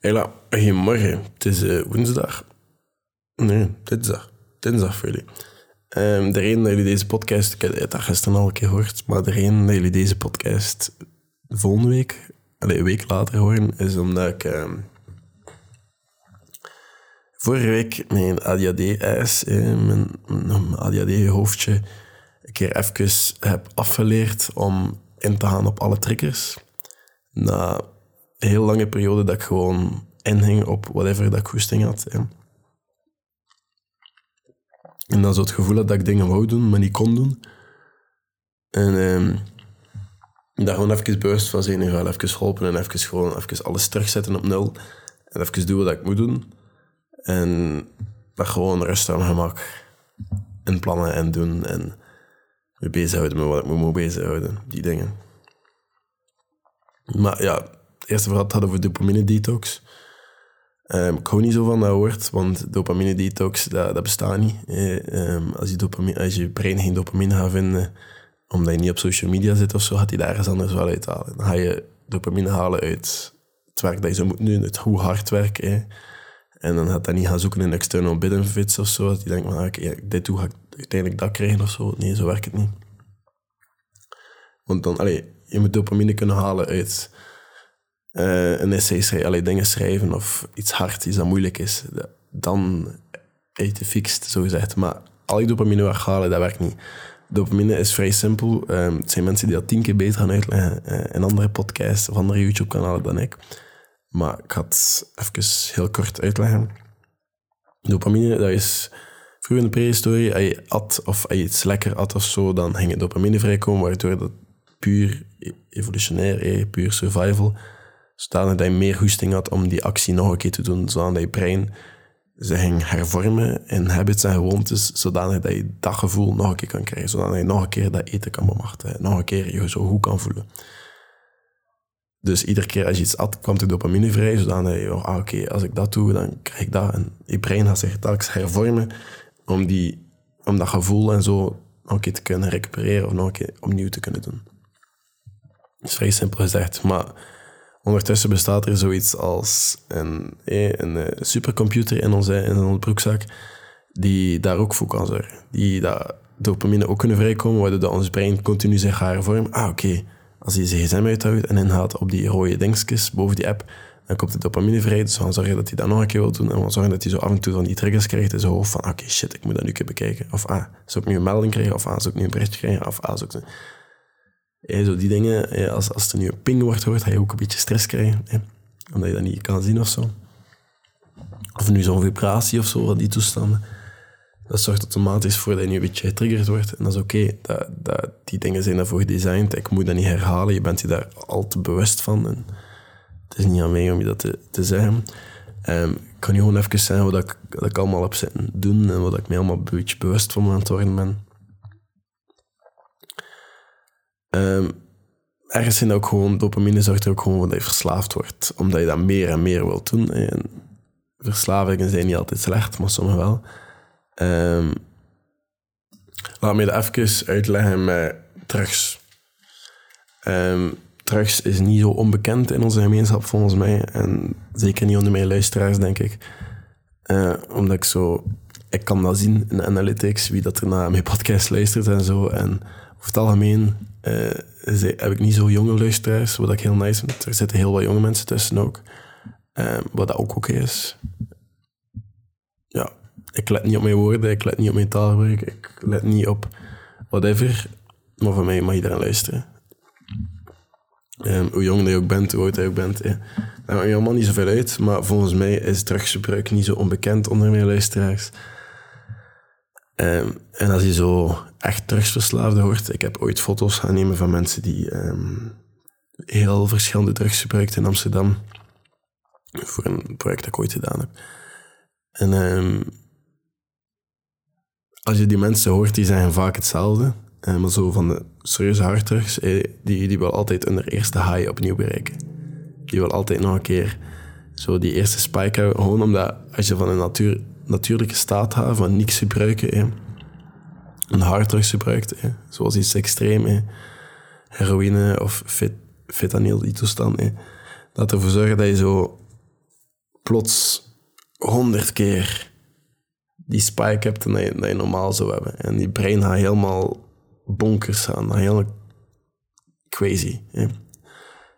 Hela, goedemorgen. Het is eh, woensdag. Nee, dinsdag. Dinsdag voor jullie. Ehm, de reden dat jullie deze podcast... Ik heb het gisteren al een keer gehoord, maar de reden dat jullie deze podcast volgende week, een week later horen, is omdat ik ehm, vorige week mijn ADHD-ijs, eh, mijn, mijn ADHD-hoofdje, een keer even heb afgeleerd om in te gaan op alle triggers. Na heel lange periode dat ik gewoon inhing op whatever dat ik goesting had. En dan zo het gevoel had dat ik dingen wou doen, maar niet kon doen. En ehm, daar gewoon even bewust van zijn en wel even helpen en even, gewoon, even alles terugzetten op nul. En even doen wat ik moet doen. En dat gewoon rustig aan gemak en plannen en doen en me bezighouden met wat ik me moet bezighouden. Die dingen. Maar ja, eerste verhaal hadden over dopamine detox. Ehm, ik hou niet zo van dat woord, want dopamine detox, dat, dat bestaat niet. Eh, als, je dopamine, als je brein geen dopamine gaat vinden, omdat je niet op social media zit of zo, gaat hij daar ergens anders wel uithalen. Dan ga je dopamine halen uit het werk dat je zou moeten doen, uit hoe hard werken. En dan gaat dat niet gaan zoeken in external benefits of zo. Dat je denkt, maar oké, dit doe, ga ik uiteindelijk dat krijgen of zo. Nee, zo werkt het niet. Want dan, allee, je moet dopamine kunnen halen uit eh, een essay schrijven, allee, dingen schrijven of iets hard, iets dat moeilijk is. Dan heb je fixt, zo gezegd. Maar al je dopamine weghalen, dat werkt niet. Dopamine is vrij simpel. Ehm, het zijn mensen die dat tien keer beter gaan uitleggen eh, in andere podcasts of andere YouTube-kanalen dan ik. Maar ik ga het even heel kort uitleggen. Dopamine, dat is... Vroeger in de prehistorie, als je at of als je iets lekker at of zo, dan ging dopamine vrijkomen, waardoor dat puur evolutionair, eh, puur survival, zodanig dat je meer goesting had om die actie nog een keer te doen, zodat je brein ze ging hervormen in habits en gewoontes, zodanig dat je dat gevoel nog een keer kan krijgen, zodat je nog een keer dat eten kan bemachtigen, nog een keer je zo goed kan voelen. Dus iedere keer als je iets at, kwam de dopamine vrij, zodat je, ah, oké, als ik dat doe, dan krijg ik dat. En je brein gaat zich telkens hervormen om, die, om dat gevoel en zo nog een keer te kunnen recupereren of nog een keer opnieuw te kunnen doen. Dat is vrij simpel gezegd, maar ondertussen bestaat er zoiets als een, eh, een eh, supercomputer in onze, in broekzak die daar ook voor kan zorgen. Die dat dopamine ook kunnen vrijkomen, waardoor ons brein continu zich gaat hervormen. Ah, oké, als hij zijn gsm uithoudt en ingaat op die rode dingetjes boven die app, dan komt de dopamine vrij. Dus we gaan zorgen dat hij dat nog een keer wil doen. En we gaan zorgen dat hij zo af en toe van die triggers krijgt in zijn hoofd van, oké, shit, ik moet dat nu een keer bekijken. Of, ah, zou ik nu een melding krijgen? Of, ah, zou ik nu een berichtje krijgen? Of, ah, zou ik... Ja, zo die dingen, als, als er nu een ping wordt gehoord, ga je ook een beetje stress krijgen. Hè? Omdat je dat niet kan zien of zo. Of nu zo'n vibratie of zo, die toestanden. Dat zorgt automatisch voor dat je nu een beetje getriggerd wordt. En dat is oké. Dat, dat, die dingen zijn daarvoor gedesigned. Ik moet dat niet herhalen. Je bent je daar al te bewust van. En het is niet aan mij om je dat te, te zeggen. Ehm, ik kan je gewoon even zeggen wat ik, wat ik allemaal heb zitten doen. En wat ik mij allemaal beetje bewust van aan het worden ben. Ehm, ergens zijn ook gewoon, dopamine zorgt er ook gewoon voor dat je verslaafd wordt. Omdat je dat meer en meer wilt doen. En verslavingen zijn niet altijd slecht, maar sommige wel. Ehm, laat me dat even uitleggen met drugs. Ehm, drugs is niet zo onbekend in onze gemeenschap volgens mij. En zeker niet onder mijn luisteraars, denk ik. Eh, omdat ik zo... Ik kan dat zien in analytics, wie dat er naar mijn podcast luistert en zo. En over het algemeen ze- heb ik niet zo jonge luisteraars, wat ik heel nice vind. Er zitten heel wat jonge mensen tussen ook. Ehm, wat dat ook oké is. Ja, ik let niet op mijn woorden, ik let niet op mijn taalgebruik, ik let niet op whatever. Maar voor mij mag iedereen luisteren. Ehm, hoe jong je ook bent, hoe oud je ook bent. eh, Dat maakt me allemaal niet zoveel uit. Maar volgens mij is drugsgebruik niet zo onbekend onder mijn luisteraars. Ehm, en als je zo echt drugsverslaafde hoort... Ik heb ooit foto's gaan nemen van mensen die ehm, heel verschillende drugs gebruikten in Amsterdam. Voor een project dat ik ooit gedaan heb. En ehm, als je die mensen hoort, die zeggen vaak hetzelfde. Maar zo van de serieuze harddrugs, eh, die, die wil altijd hun eerste high opnieuw bereiken. Die wil altijd nog een keer zo die eerste spike hebben. Gewoon omdat als je van een natuur, natuurlijke staat gaat, van niks gebruiken, eh, een harddrugs gebruikt, eh, zoals iets extreem, heroïne of fit, fentanyl, die toestand, eh, dat ervoor zorgt dat je zo plots honderd keer die spike hebt dan je, normaal zou hebben. En die brein gaat helemaal bonkers aan, heel crazy. Hè.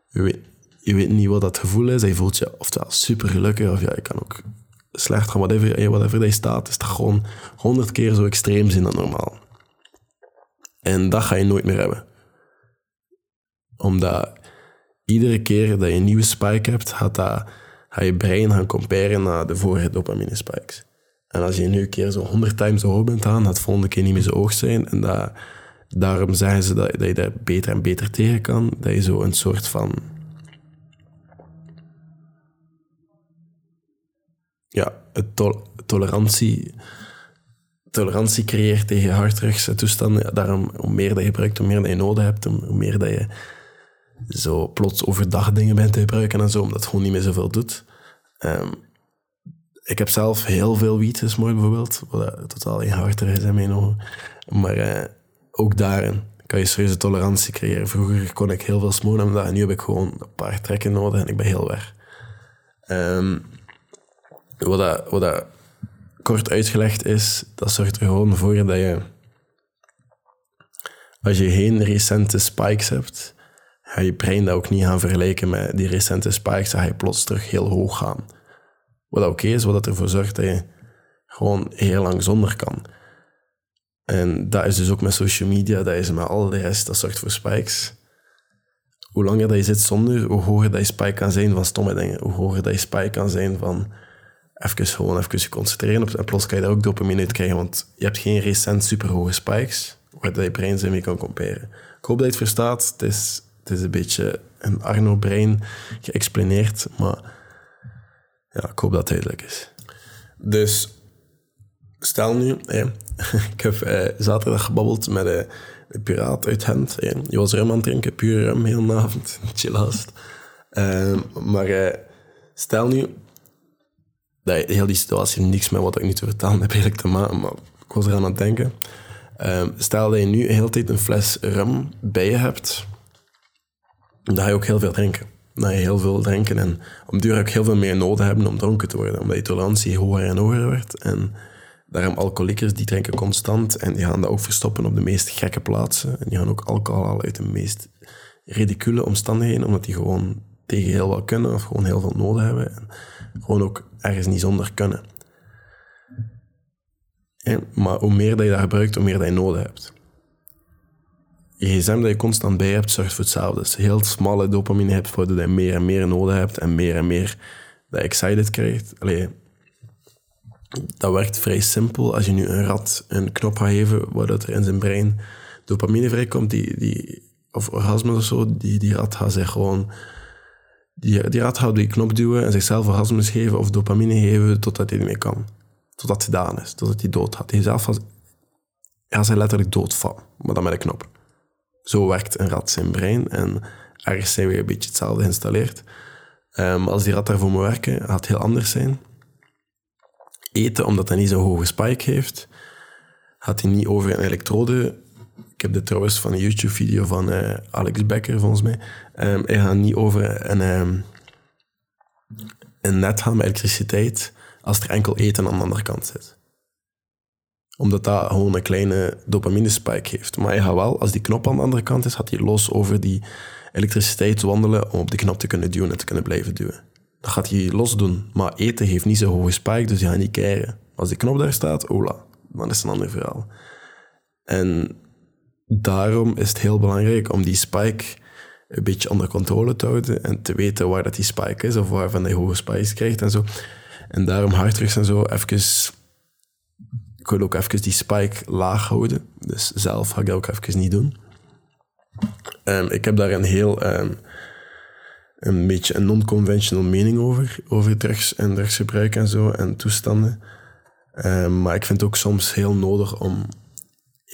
Je, weet, je weet niet wat dat gevoel is. Je voelt je oftewel super gelukkig, of ja, je kan ook slecht gaan, whatever, whatever die staat, is dat gewoon honderd keer zo extreem zijn dan normaal. En dat ga je nooit meer hebben. Omdat iedere keer dat je een nieuwe spike hebt, gaat, dat, gaat je brein gaan comparen naar de vorige dopamine spikes. En als je nu een keer zo honderd times zo hoog bent aan, gaat het volgende keer niet meer zo hoog zijn. En dat, daarom zeggen ze dat, dat je daar beter en beter tegen kan. Dat je zo een soort van... Ja, tolerantie, tolerantie creëert tegen en toestanden. Daarom, hoe meer dat je gebruikt, hoe meer dat je nodig hebt, hoe meer dat je zo plots overdag dingen bent te gebruiken en zo, omdat het gewoon niet meer zoveel doet. Um, ik heb zelf heel veel wiet gesmoord bijvoorbeeld, wat totaal geen harder is in mijn. Maar uh, ook daarin kan je serieuze tolerantie creëren. Vroeger kon ik heel veel smoren en nu heb ik gewoon een paar trekken nodig en ik ben heel weg. Um, wat, dat, wat dat kort uitgelegd is, dat zorgt er gewoon voor dat je, als je geen recente spikes hebt, ga je brein dat ook niet gaan vergelijken met die recente spikes, dan ga je plots terug heel hoog gaan. Wat oké is, wat ervoor zorgt dat je gewoon heel lang zonder kan. En dat is dus ook met social media, dat is met al de rest, dat zorgt voor spikes. Hoe langer dat je zit zonder, hoe hoger dat je spike kan zijn van stomme dingen. Hoe hoger dat je spike kan zijn van even gewoon even je concentreren op. En plots kan je daar ook dopamine uit krijgen, want je hebt geen recent superhoge spikes waar je brein zijn mee kan comparen. Ik hoop dat je het verstaat. Het is, het is een beetje een Arno-brein geëxplaneerd, maar ja, ik hoop dat het duidelijk is. Dus stel nu, ik heb eh, zaterdag gebabbeld met uh, een piraat uit Gent. je was rum aan het drinken, puur rum, heel de avond. Chill haast. Ehm, maar eh, stel nu dat heel die situatie niks met wat ik nu te vertellen heb eigenlijk te maken, maar ik was eraan aan het denken. Ehm, stel dat je nu de hele tijd een fles rum bij je hebt, dan ga je ook heel veel drinken dat je heel veel drinken en om duur ook heel veel meer nodig hebben om dronken te worden, omdat je tolerantie hoger en hoger wordt. En daarom alcoholiekers, die drinken constant en die gaan dat ook verstoppen op de meest gekke plaatsen. En die gaan ook alcohol halen uit de meest ridicule omstandigheden, omdat die gewoon tegen heel wat kunnen of gewoon heel veel nodig hebben. En gewoon ook ergens niet zonder kunnen. maar hoe meer dat je dat gebruikt, hoe meer dat je nodig hebt je gsm dat je constant bij hebt, zorgt voor hetzelfde. Dus heel smalle dopamine hebt, waardoor je meer en meer nodig hebt en meer en meer dat excited krijgt. Allee, dat werkt vrij simpel. Als je nu een rat een knop gaat geven, waardoor er in zijn brein dopamine vrijkomt, die, die, of orgasme of zo, die, die rat gaat zich gewoon... Die, die rat gaat die knop duwen en zichzelf orgasmes geven of dopamine geven totdat hij niet meer kan. Totdat het gedaan is, totdat hij dood gaat. Hij zelf gaat, hij letterlijk doodvallen, maar dan met een knop. Zo werkt een rat zijn brein en ergens zijn we een beetje hetzelfde geïnstalleerd. Um, als die rat daarvoor moet werken, gaat het heel anders zijn. Eten, omdat hij niet zo'n hoge spike heeft, gaat hij niet over een elektrode. Ik heb dit trouwens van een YouTube-video van uh, Alex Becker, volgens mij. Um, hij gaat niet over een, um, een net gaan met elektriciteit als er enkel eten aan de andere kant zit omdat dat gewoon een kleine dopamine spike heeft. Maar je gaat wel, als die knop aan de andere kant is, gaat hij los over die elektriciteit wandelen om op die knop te kunnen duwen en te kunnen blijven duwen. Dat gaat hij los doen. Maar eten heeft niet zo'n hoge spike, dus je gaat niet keren. Als die knop daar staat, ola, dan is een ander verhaal. En daarom is het heel belangrijk om die spike een beetje onder controle te houden en te weten waar dat die spike is of waarvan hij hoge spikes krijgt en zo. En daarom harddrugs en zo even ik wil ook even die spike laag houden. Dus zelf ga ik dat ook even niet doen. Um, ik heb daar een heel... Um, een beetje een non-conventional mening over. Over drugs en drugsgebruik en zo. En toestanden. Um, maar ik vind het ook soms heel nodig om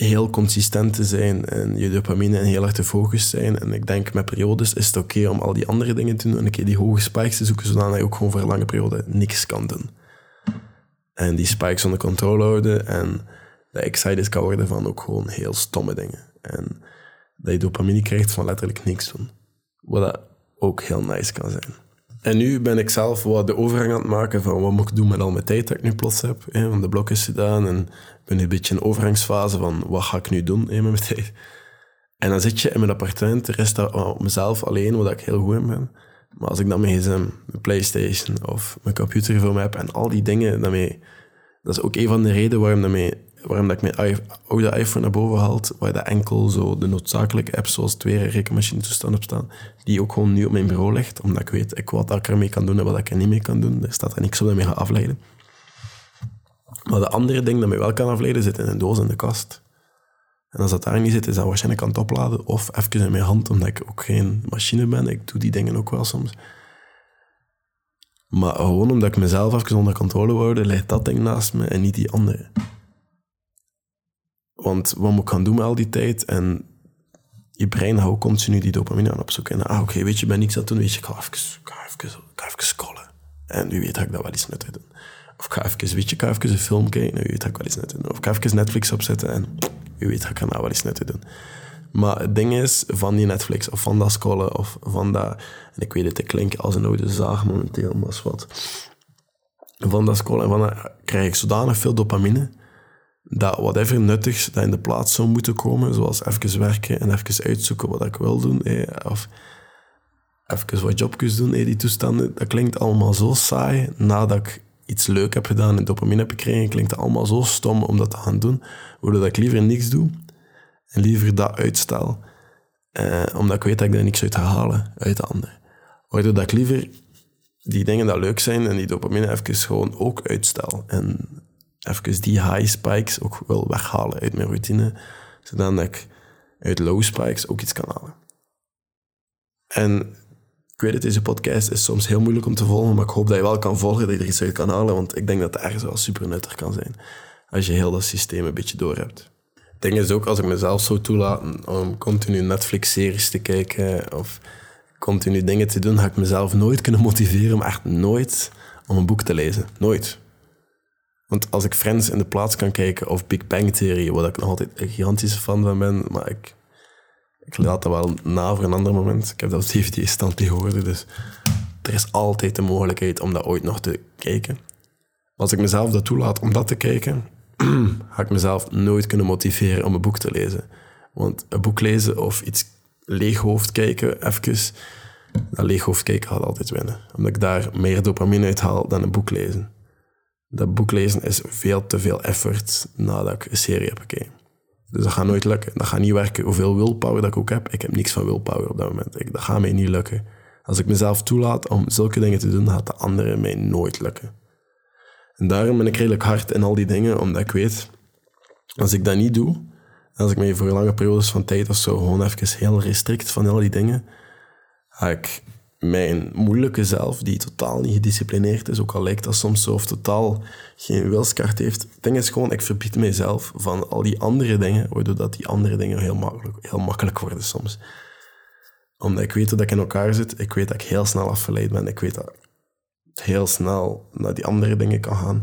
heel consistent te zijn en je dopamine en heel erg te focus zijn. En ik denk met periodes is het oké om al die andere dingen te doen en een keer die hoge spikes te zoeken, zodat je ook gewoon voor een lange periode niks kan doen. En die spikes onder controle houden. En dat excited kan worden van ook gewoon heel stomme dingen. En dat je dopamine krijgt van letterlijk niks doen. Wat ook heel nice kan zijn. En nu ben ik zelf wat de overgang aan het maken van wat moet ik doen met al mijn tijd dat ik nu plots heb. Hè, want de blok is gedaan en ik ben nu een beetje in overgangsfase van wat ga ik nu doen hè, met mijn tijd. En dan zit je in mijn appartement, de rest op mezelf alleen, waar ik heel goed ben. Maar als ik dan mijn mijn Playstation of mijn computer voor me heb en al die dingen, daarmee, dat is ook een van de redenen waarom, daarmee, waarom dat ik mijn oude iPhone naar boven haalt, waar dat enkel zo de noodzakelijke apps zoals twee rekenmachine toestand op staan, die ook gewoon nu op mijn bureau ligt, omdat ik weet ik, wat ik ermee kan doen en wat ik er niet mee kan doen. Er staat er niks op dat mij gaat afleiden. Maar de andere ding dat mij wel kan afleiden, zit in een doos in de kast. En als dat daar niet zit, is dat waarschijnlijk aan het opladen. Of even in mijn hand, omdat ik ook geen machine ben. Ik doe die dingen ook wel soms. Maar gewoon omdat ik mezelf even onder controle wou ligt dat ding naast me en niet die andere. Want wat moet ik gaan doen met al die tijd? En je brein houdt continu die dopamine aan opzoeken. En ah, oké, weet je, ben niks aan het doen. Weet je, ik ga even, ga even, ga even scrollen. En wie weet ga ik dat wel eens nuttig doen. Of ik ga even, weet je, ik ga even een film kijken. En wie weet ga ik wel eens nuttig doen. Of ik ga even Netflix opzetten en wie weet, ik kan nou wel eens net doen. Maar het ding is, van die Netflix of van dat scrollen of van dat... En ik weet het, ik als een oude zaag momenteel, maar wat. Van dat scrollen en van dat krijg ik zodanig veel dopamine dat whatever nuttigs dat in de plaats zou moeten komen, zoals even werken en even uitzoeken wat ik wil doen, of even wat jobjes doen, die toestanden, dat klinkt allemaal zo saai nadat ik iets leuk heb gedaan en dopamine heb gekregen, klinkt allemaal zo stom om dat te gaan doen, waardoor ik liever niks doe en liever dat uitstel. Eh, omdat ik weet dat ik daar niks uit ga halen uit de ander. Waardoor dat ik liever die dingen dat leuk zijn en die dopamine even gewoon ook uitstel. En even die high spikes ook wil weghalen uit mijn routine, zodat ik uit low spikes ook iets kan halen. En ik weet het, deze podcast is soms heel moeilijk om te volgen, maar ik hoop dat je wel kan volgen, dat je er iets uit kan halen, want ik denk dat het ergens wel super nuttig kan zijn als je heel dat systeem een beetje door hebt. Het ding is ook, als ik mezelf zou toelaten om continu Netflix-series te kijken of continu dingen te doen, ga ik mezelf nooit kunnen motiveren om echt nooit om een boek te lezen. Nooit. Want als ik Friends in de plaats kan kijken of Big Bang Theory, wat ik nog altijd een gigantische fan van ben, maar ik ik laat dat wel na voor een ander moment. Ik heb dat op DVD-stand gehoord, dus er is altijd de mogelijkheid om dat ooit nog te kijken. Als ik mezelf dat toelaat om dat te kijken, ga ik mezelf nooit kunnen motiveren om een boek te lezen. Want een boek lezen of iets leeghoofd kijken, even, dat leeghoofd kijken gaat altijd winnen. Omdat ik daar meer dopamine uit haal dan een boek lezen. Dat boek lezen is veel te veel effort nadat ik een serie heb gekeken. Dus dat gaat nooit lukken. Dat gaat niet werken. Hoeveel willpower dat ik ook heb, ik heb niks van willpower op dat moment. Ik, dat gaat mij niet lukken. Als ik mezelf toelaat om zulke dingen te doen, gaat de anderen mij nooit lukken. En daarom ben ik redelijk hard in al die dingen, omdat ik weet, als ik dat niet doe, als ik mij voor lange periodes van tijd of zo gewoon even heel restrict van al die dingen, ga ik mijn moeilijke zelf, die totaal niet gedisciplineerd is, ook al lijkt dat soms zo, of totaal geen wilskracht heeft. Het ding is gewoon, ik verbied mijzelf van al die andere dingen, waardoor dat die andere dingen heel makkelijk, heel makkelijk worden soms. Omdat ik weet dat ik in elkaar zit, ik weet dat ik heel snel afgeleid ben, ik weet dat heel snel naar die andere dingen kan gaan.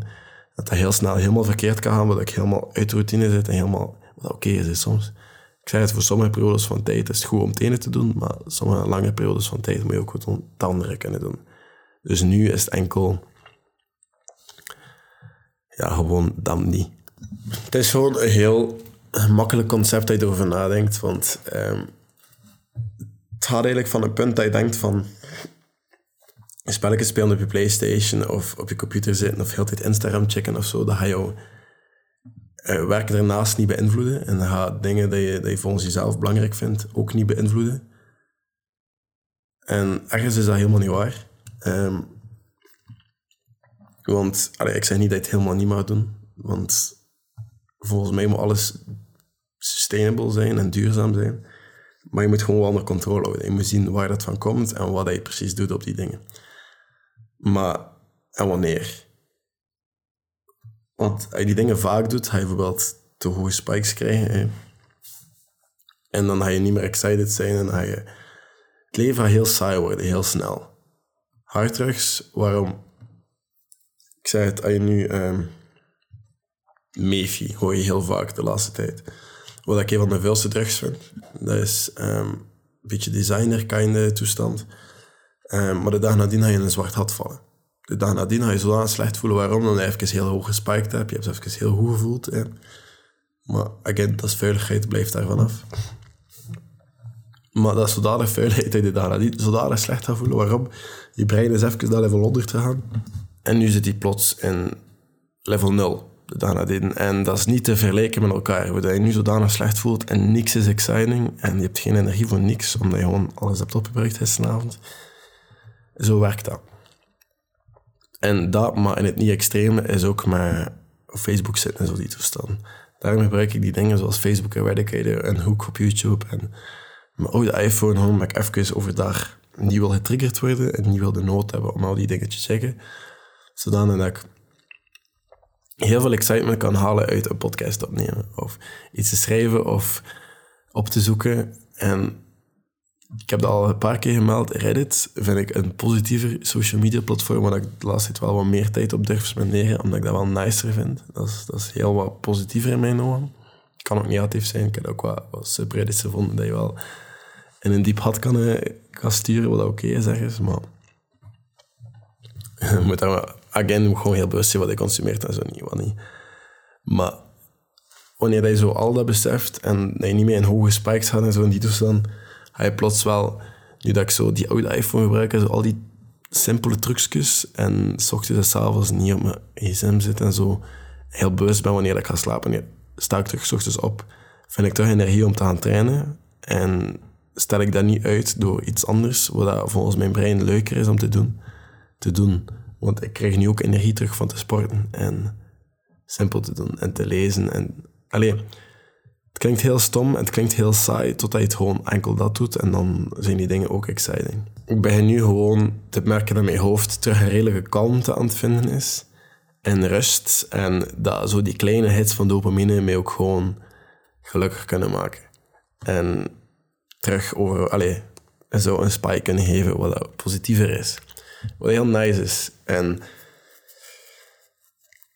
Dat dat heel snel helemaal verkeerd kan gaan, dat ik helemaal uit routine zit en helemaal, wat oké is soms. Ik zei het, voor sommige periodes van tijd is het goed om het ene te doen, maar sommige lange periodes van tijd moet je ook goed het andere kunnen doen. Dus nu is het enkel, ja, gewoon dan niet. Het is gewoon een heel makkelijk concept dat je erover nadenkt, want um, het gaat eigenlijk van een punt dat je denkt van, spelletjes spelen op je Playstation of op je computer zitten of heel tijd Instagram checken of zo, dat ga je uh, werk ernaast niet beïnvloeden. En gaat dingen die je, die je volgens jezelf belangrijk vindt ook niet beïnvloeden. En ergens is dat helemaal niet waar. Ehm, want ik zeg niet dat je het helemaal niet mag doen. Want volgens mij moet alles sustainable zijn en duurzaam zijn. Maar je moet gewoon wel onder controle houden. Je moet zien waar dat van komt en wat je precies doet op die dingen. Maar, en wanneer. Want als je die dingen vaak doet, ga je bijvoorbeeld te hoge spikes krijgen. En dan ga je niet meer excited zijn en ga je... Het leven gaat heel saai worden, heel snel. Harddrugs, waarom? Ik zei het, als je nu... Um, Mefi hoor je heel vaak de laatste tijd. Wat ik een van de veelste drugs vind. Dat is um, een beetje designer-kinde toestand. Ehm, maar de dag nadien ga je in een zwart gat vallen. De dag nadien ga je zodanig slecht voelen. Waarom? Dan even heel hoog gespiked hebt. Je hebt het even heel goed gevoeld. Hè. Maar again, dat is veiligheid, blijft daar vanaf. Maar dat is zodanig vuilheid dat je dag nadien zodanig slecht gaat voelen. Waarom? Je brein is even naar level 100 gegaan. En nu zit hij plots in level 0 de dag nadien. En dat is niet te vergelijken met elkaar. Dat je nu zodanig slecht voelt en niks is exciting. En je hebt geen energie voor niks, omdat je gewoon alles hebt opgebruikt gisteravond. Zo werkt dat. En dat, maar in het niet extreme, is ook met Facebook zitten en zo die toestand. Daarom gebruik ik die dingen zoals Facebook Eradicator en Hook op YouTube. En mijn oude iPhone ben ik even overdag niet wil getriggerd worden en niet wil de nood hebben om al die dingen te checken. Zodanig dat ik heel veel excitement kan halen uit een podcast opnemen. Of iets te schrijven of op te zoeken. En ik heb dat al een paar keer gemeld. Reddit vind ik een positiever social media platform waar ik de laatste tijd wel wat meer tijd op durf spenderen, omdat ik dat wel nicer vind. Dat is, dat is heel wat positiever in mijn ogen. Kan ook negatief zijn. Ik heb ook wat, wat subreddits gevonden dat je wel in een diep had kan, eh, kan sturen, wat oké is ergens, maar... moet daar again gewoon heel bewust zijn wat je consumeert en zo niet, wat niet. Maar wanneer je zo al dat beseft en dat je niet meer in hoge spikes gaat en zo in die toestand ga je plots wel, nu dat ik zo die oude iPhone gebruik, zo al die simpele trucjes en s ochtends en s avonds niet op mijn gsm zit en zo heel bewust ben wanneer ik ga slapen. Sta ik terug s ochtends op, vind ik toch energie om te gaan trainen en stel ik dat niet uit door iets anders, wat volgens mijn brein leuker is om te doen, te doen. Want ik krijg nu ook energie terug van te sporten en simpel te doen en te lezen. En, alleen het klinkt heel stom het klinkt heel saai, totdat je het gewoon enkel dat doet en dan zijn die dingen ook exciting. Ik begin nu gewoon te merken dat mijn hoofd terug een redelijke kalmte aan het vinden is en rust en dat zo die kleine hits van dopamine mij ook gewoon gelukkig kunnen maken. En terug over, allez, zo een spike kunnen geven wat positiever is. Wat heel nice is. En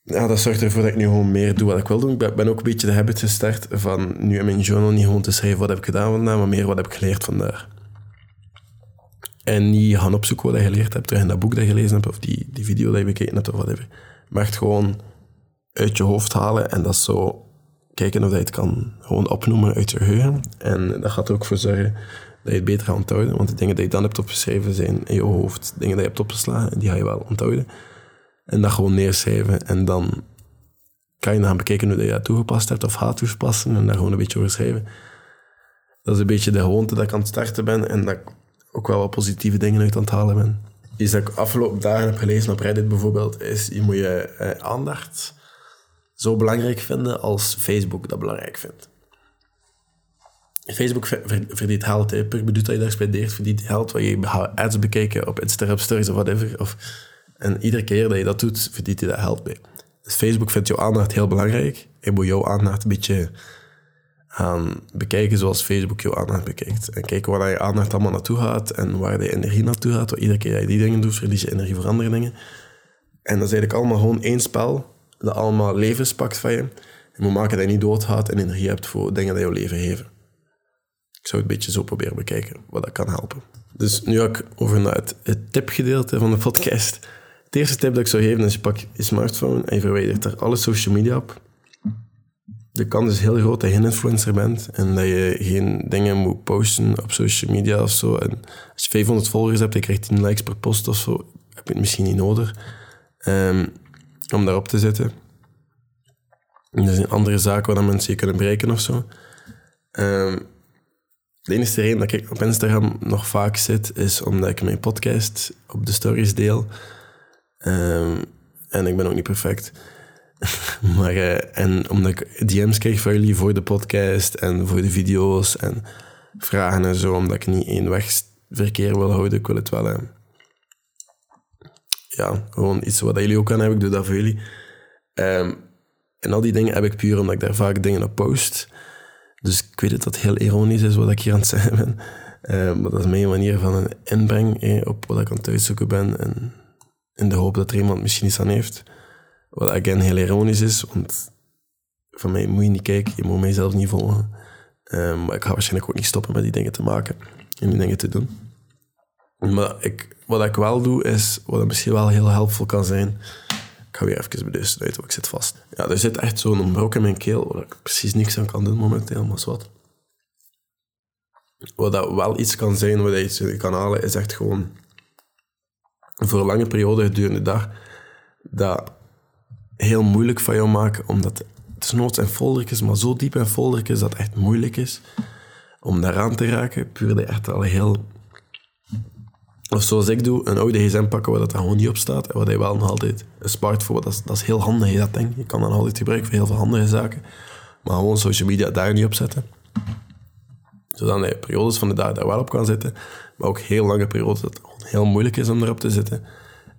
ja, dat zorgt ervoor dat ik nu gewoon meer doe wat ik wil doen. Ik ben ook een beetje de habit gestart van nu in mijn journal niet gewoon te schrijven wat heb ik gedaan vandaag, maar meer wat heb ik geleerd vandaag. En niet gaan opzoeken wat je geleerd hebt, terug in dat boek dat je gelezen hebt, of die, die video dat je bekeken hebt, of whatever. Maar echt gewoon uit je hoofd halen en dat zo kijken of je het kan gewoon opnoemen uit je geheugen. En dat gaat er ook voor zorgen dat je het beter gaat onthouden. Want de dingen die je dan hebt opgeschreven zijn in je hoofd dingen die je hebt opgeslagen en die ga je wel onthouden. En dat gewoon neerschrijven. En dan kan je dan bekijken hoe je dat toegepast hebt of gaat toepassen. En daar gewoon een beetje over schrijven. Dat is een beetje de gewoonte dat ik aan het starten ben. En dat ik ook wel wat positieve dingen uit aan het halen ben. Iets dat ik afgelopen dagen heb gelezen op Reddit bijvoorbeeld, is je moet je eh, aandacht zo belangrijk vinden als Facebook dat belangrijk vindt. Facebook verdient geld. Per minuut dat je daar spendeert, verdient geld. Waar je ads bekijken op Instagram stories of whatever. Of en iedere keer dat je dat doet, verdient je dat geld mee. Dus Facebook vindt jouw aandacht heel belangrijk. En moet jouw aandacht een beetje gaan bekijken zoals Facebook jouw aandacht bekijkt. En kijken waar je aandacht allemaal naartoe gaat en waar de energie naartoe gaat. Want iedere keer dat je die dingen doet, verlies je energie voor andere dingen. En dat is eigenlijk allemaal gewoon één spel dat allemaal levens pakt van je. Je moet maken dat je niet doodgaat en energie hebt voor dingen die jouw leven geven. Ik zou het een beetje zo proberen bekijken, wat dat kan helpen. Dus nu ga ik over naar het tipgedeelte van de podcast. Het eerste tip dat ik zou geven is je pak je smartphone en je verwijdert er alle social media op. De kans is heel groot dat je een influencer bent en dat je geen dingen moet posten op social media of zo. En als je 500 volgers hebt en je krijgt 10 likes per post of zo, heb je het misschien niet nodig um, om daarop te zetten. En er zijn andere zaken waar mensen je kunnen bereiken of zo. Um, de enige reden dat ik op Instagram nog vaak zit, is omdat ik mijn podcast op de stories deel. Um, en ik ben ook niet perfect. maar, uh, en omdat ik DM's krijg van jullie voor de podcast en voor de video's en vragen en zo, omdat ik niet één weg verkeer wil houden. Ik wil het wel... Uh, ja, gewoon iets wat jullie ook kan hebben. Ik doe dat voor jullie. Um, en al die dingen heb ik puur omdat ik daar vaak dingen op post. Dus ik weet dat dat heel ironisch is wat ik hier aan het zeggen ben. Uh, maar dat is mijn manier van een inbreng eh, op wat ik aan het uitzoeken ben. En in de hoop dat er iemand misschien iets aan heeft. Wat again heel ironisch is, want van mij moet je niet kijken, je moet mijzelf niet volgen. Um, maar ik ga waarschijnlijk ook niet stoppen met die dingen te maken en die dingen te doen. Maar ik, wat ik wel doe, is, wat misschien wel heel helpvol kan zijn... Ik ga weer even bij want ik zit vast. Ja, er zit echt zo'n brok in mijn keel, waar ik precies niks aan kan doen momenteel, maar wat. Wat dat wel iets kan zijn, wat je kan halen, is echt gewoon... Voor een lange periode gedurende de dag, dat heel moeilijk van jou maken, omdat het is noods en is, maar zo diep en is dat het echt moeilijk is om daaraan te raken. Puur je echt al heel of zoals ik doe, een oude gsm pakken waar dat gewoon niet op staat. En wat hij wel nog altijd een smartphone, dat is, dat is heel handig, dat ding. Je kan dat altijd gebruiken voor heel veel handige zaken. Maar gewoon social media daar niet op zetten. Zodat je periodes van de dag daar wel op kan zitten. Maar ook heel lange periodes dat heel moeilijk is om erop te zitten.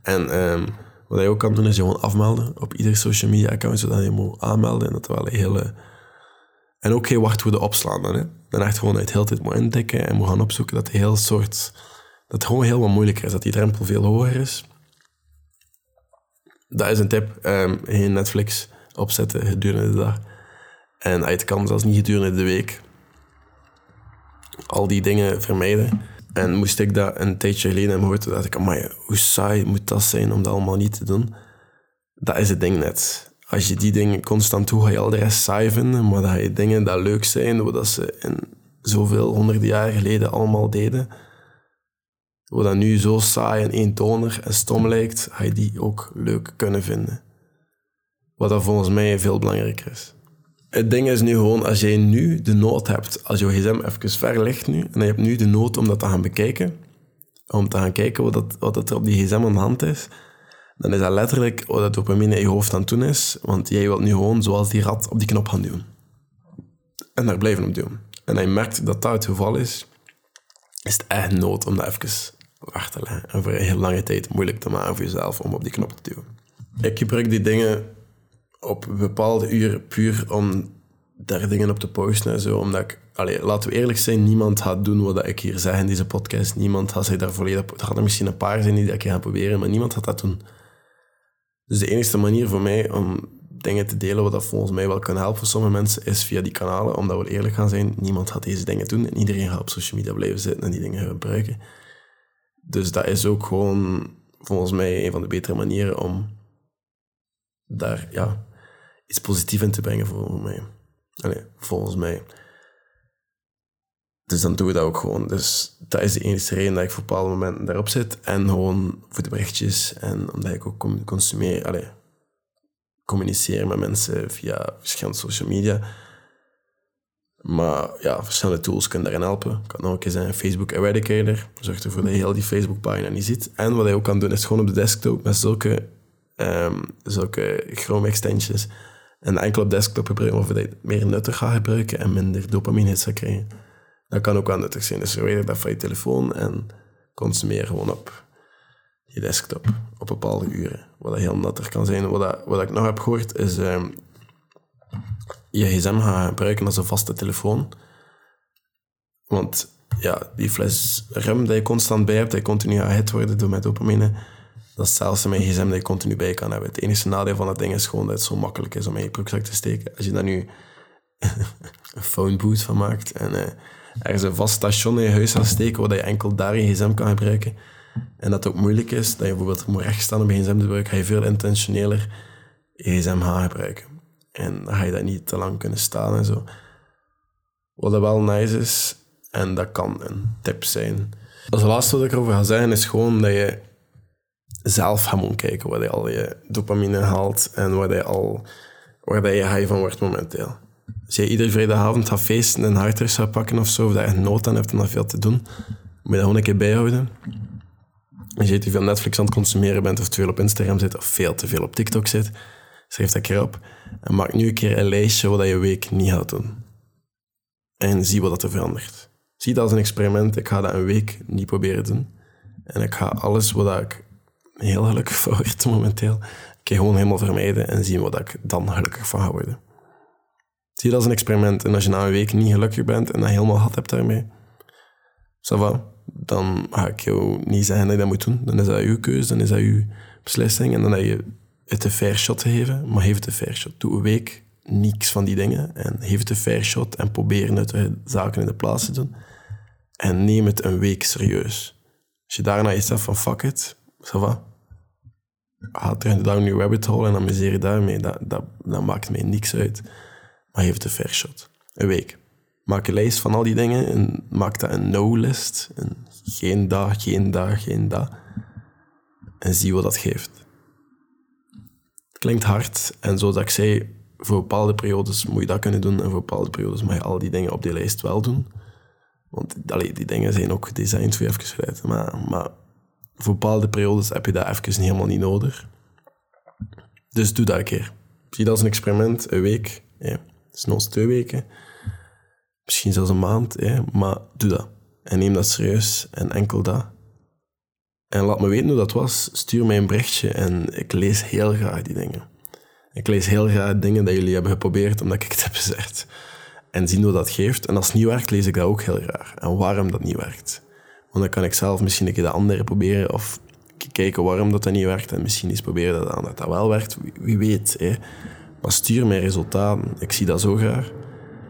En um, wat je ook kan doen, is je gewoon afmelden op ieder social media account, zodat je moet aanmelden. En dat wel een hele... En ook geen wachtwoorden opslaan dan, hè. Dan echt gewoon uit heel tijd moet intikken en moet gaan opzoeken dat heel soort dat het gewoon heel wat moeilijker is, dat die drempel veel hoger is. Dat is een tip. Um, geen Netflix opzetten gedurende de dag. En het kan zelfs niet gedurende de week. Al die dingen vermijden. En moest ik dat een tijdje geleden hebben gehoord, dacht ik, maar hoe saai moet dat zijn om dat allemaal niet te doen? Dat is het ding net. Als je die dingen constant doet, ga je al de rest saai vinden, maar dat je dingen dat leuk zijn, wat ze in zoveel honderden jaar geleden allemaal deden, wat dat nu zo saai en eentonig en stom lijkt, ga je die ook leuk kunnen vinden. Wat dat volgens mij veel belangrijker is. Het ding is nu gewoon, als jij nu de nood hebt, als je gsm even ver ligt nu, en je hebt nu de nood om dat te gaan bekijken, om te gaan kijken wat, dat, wat dat er op die gsm aan de hand is, dan is dat letterlijk wat dat dopamine in je hoofd aan het doen is, want jij wilt nu gewoon zoals die rat op die knop gaan duwen. En daar blijven op duwen. En je merkt dat dat het geval is, is het echt nood om dat even wachten en voor een heel lange tijd moeilijk te maken voor jezelf om op die knop te duwen. Ik gebruik die dingen op bepaalde uren puur om daar dingen op te posten en zo. Omdat ik, allee, laten we eerlijk zijn, niemand gaat doen wat ik hier zeg in deze podcast. Niemand gaat zich daar volledig... Er gaan er misschien een paar zijn die dat gaan proberen, maar niemand gaat dat doen. Dus de enige manier voor mij om dingen te delen wat dat volgens mij wel kan helpen voor sommige mensen, is via die kanalen. Omdat we eerlijk gaan zijn, niemand gaat deze dingen doen en iedereen gaat op social media blijven zitten en die dingen gebruiken. Dus dat is ook gewoon volgens mij een van de betere manieren om daar ja, iets positiefs in te brengen voor mij. Allee, volgens mij. Dus dan doen we dat ook gewoon. Dus dat is de enige reden dat ik voor bepaalde momenten daarop zit. En gewoon voor de berichtjes. En omdat ik ook consumeer, allee, communiceer met mensen via verschillende social media. Maar ja, verschillende tools kunnen daarin helpen. Kan nog een keer zijn Facebook Eradicator. Zorgt ervoor dat je heel die Facebook-pagina niet ziet. En wat je ook kan doen, is gewoon op de desktop met zulke, um, zulke Chrome extensions en enkel op desktop gebruiken, of je het meer nuttig gaat gebruiken en minder dopamine gaat krijgen. Dat kan ook wel nuttig zijn. Dus verwijder dat van je telefoon en consumeer gewoon op je desktop op bepaalde uren. Wat heel nuttig kan zijn. Wat, dat, wat ik nog heb gehoord is um, je gsm gaan gebruiken als een vaste telefoon. Want ja, die fles rum die je constant bij hebt, die continu gaat worden door met dopamine. Dat is zelfs mijn gsm dat je continu bij kan hebben. Het enige nadeel van dat ding is gewoon dat het zo makkelijk is om in je broekzak te steken. Als je daar nu een phone booth van maakt en uh, ergens een vast station in je huis gaat steken, waar je enkel daar je gsm kan gebruiken, en dat het ook moeilijk is, dat je bijvoorbeeld moet rechtstaan om je gsm te gebruiken, ga je veel intentioneler je gsm gaan gebruiken. En dan ga je dat niet te lang kunnen staan en zo. Wat wel nice is, en dat kan een tip zijn. Als laatste wat ik erover ga zeggen, is gewoon dat je zelf gaat moeten kijken waar je al je dopamine haalt en waar je al waar je high van wordt momenteel. Als je iedere vrijdagavond gaat feesten en harders gaat pakken of zo, of dat je nood aan hebt om dat veel te doen, moet je dat gewoon een keer bijhouden. Als je te veel Netflix aan het consumeren bent, of te veel op Instagram zit, of veel te veel op TikTok zit, schrijf dat keer op. En maak nu een keer een lijstje wat je week niet gaat doen. En zie wat er verandert. Zie dat als een experiment. Ik ga dat een week niet proberen doen. En ik ga alles wat ik heel gelukkig van word momenteel, ik gewoon helemaal vermijden en zien wat ik dan gelukkig van ga worden. Zie dat als een experiment. En als je na een week niet gelukkig bent en dat helemaal gehad hebt daarmee, ça dan ga ik jou niet zeggen dat je dat moet doen. Dan is dat uw keuze, dan is dat uw beslissing. En dan heb je het een fair shot te geven, maar geef het een fair shot. Doe een week niks van die dingen en geef het een fair shot en probeer het zaken in de plaats te doen. En neem het een week serieus. Als je daarna iets zegt van fuck it, ça va. In de down new rabbit hole en amuseer je daarmee. Dat, dat, dat maakt mij niks uit. Maar geef het een fair shot. Een week. Maak een lijst van al die dingen en maak dat een no-list. Geen dag, geen dag, geen dag. En zie wat dat geeft. Het klinkt hard en zoals ik zei, voor bepaalde periodes moet je dat kunnen doen en voor bepaalde periodes mag je al die dingen op die lijst wel doen. Want allee, die dingen zijn ook gedesigned voor je even sluiten. Maar, maar voor bepaalde periodes heb je dat even helemaal niet nodig. Dus doe dat een keer. Zie dat als een experiment, een week. Ja. nog twee weken. Misschien zelfs een maand. Maar doe dat. En neem dat serieus en enkel dat. En laat me weten hoe dat was. Stuur mij een berichtje en ik lees heel graag die dingen. Ik lees heel graag dingen dat jullie hebben geprobeerd omdat ik het heb gezegd. En zien hoe dat geeft. En als het niet werkt, lees ik dat ook heel graag. En waarom dat niet werkt. Want dan kan ik zelf misschien een keer de andere proberen of kijken waarom dat, dat niet werkt. En misschien eens proberen dat, dat dat wel werkt. Wie, weet. Hè. Maar stuur mij resultaten. Ik zie dat zo graag.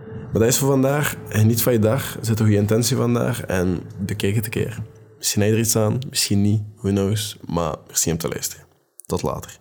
Maar dat is voor vandaag. Niet van je dag. Zet toch je intentie vandaag en bekijk het een keer. Misschien heb er iets aan, misschien niet. Who knows. Maar merci om te luisteren. Tot later.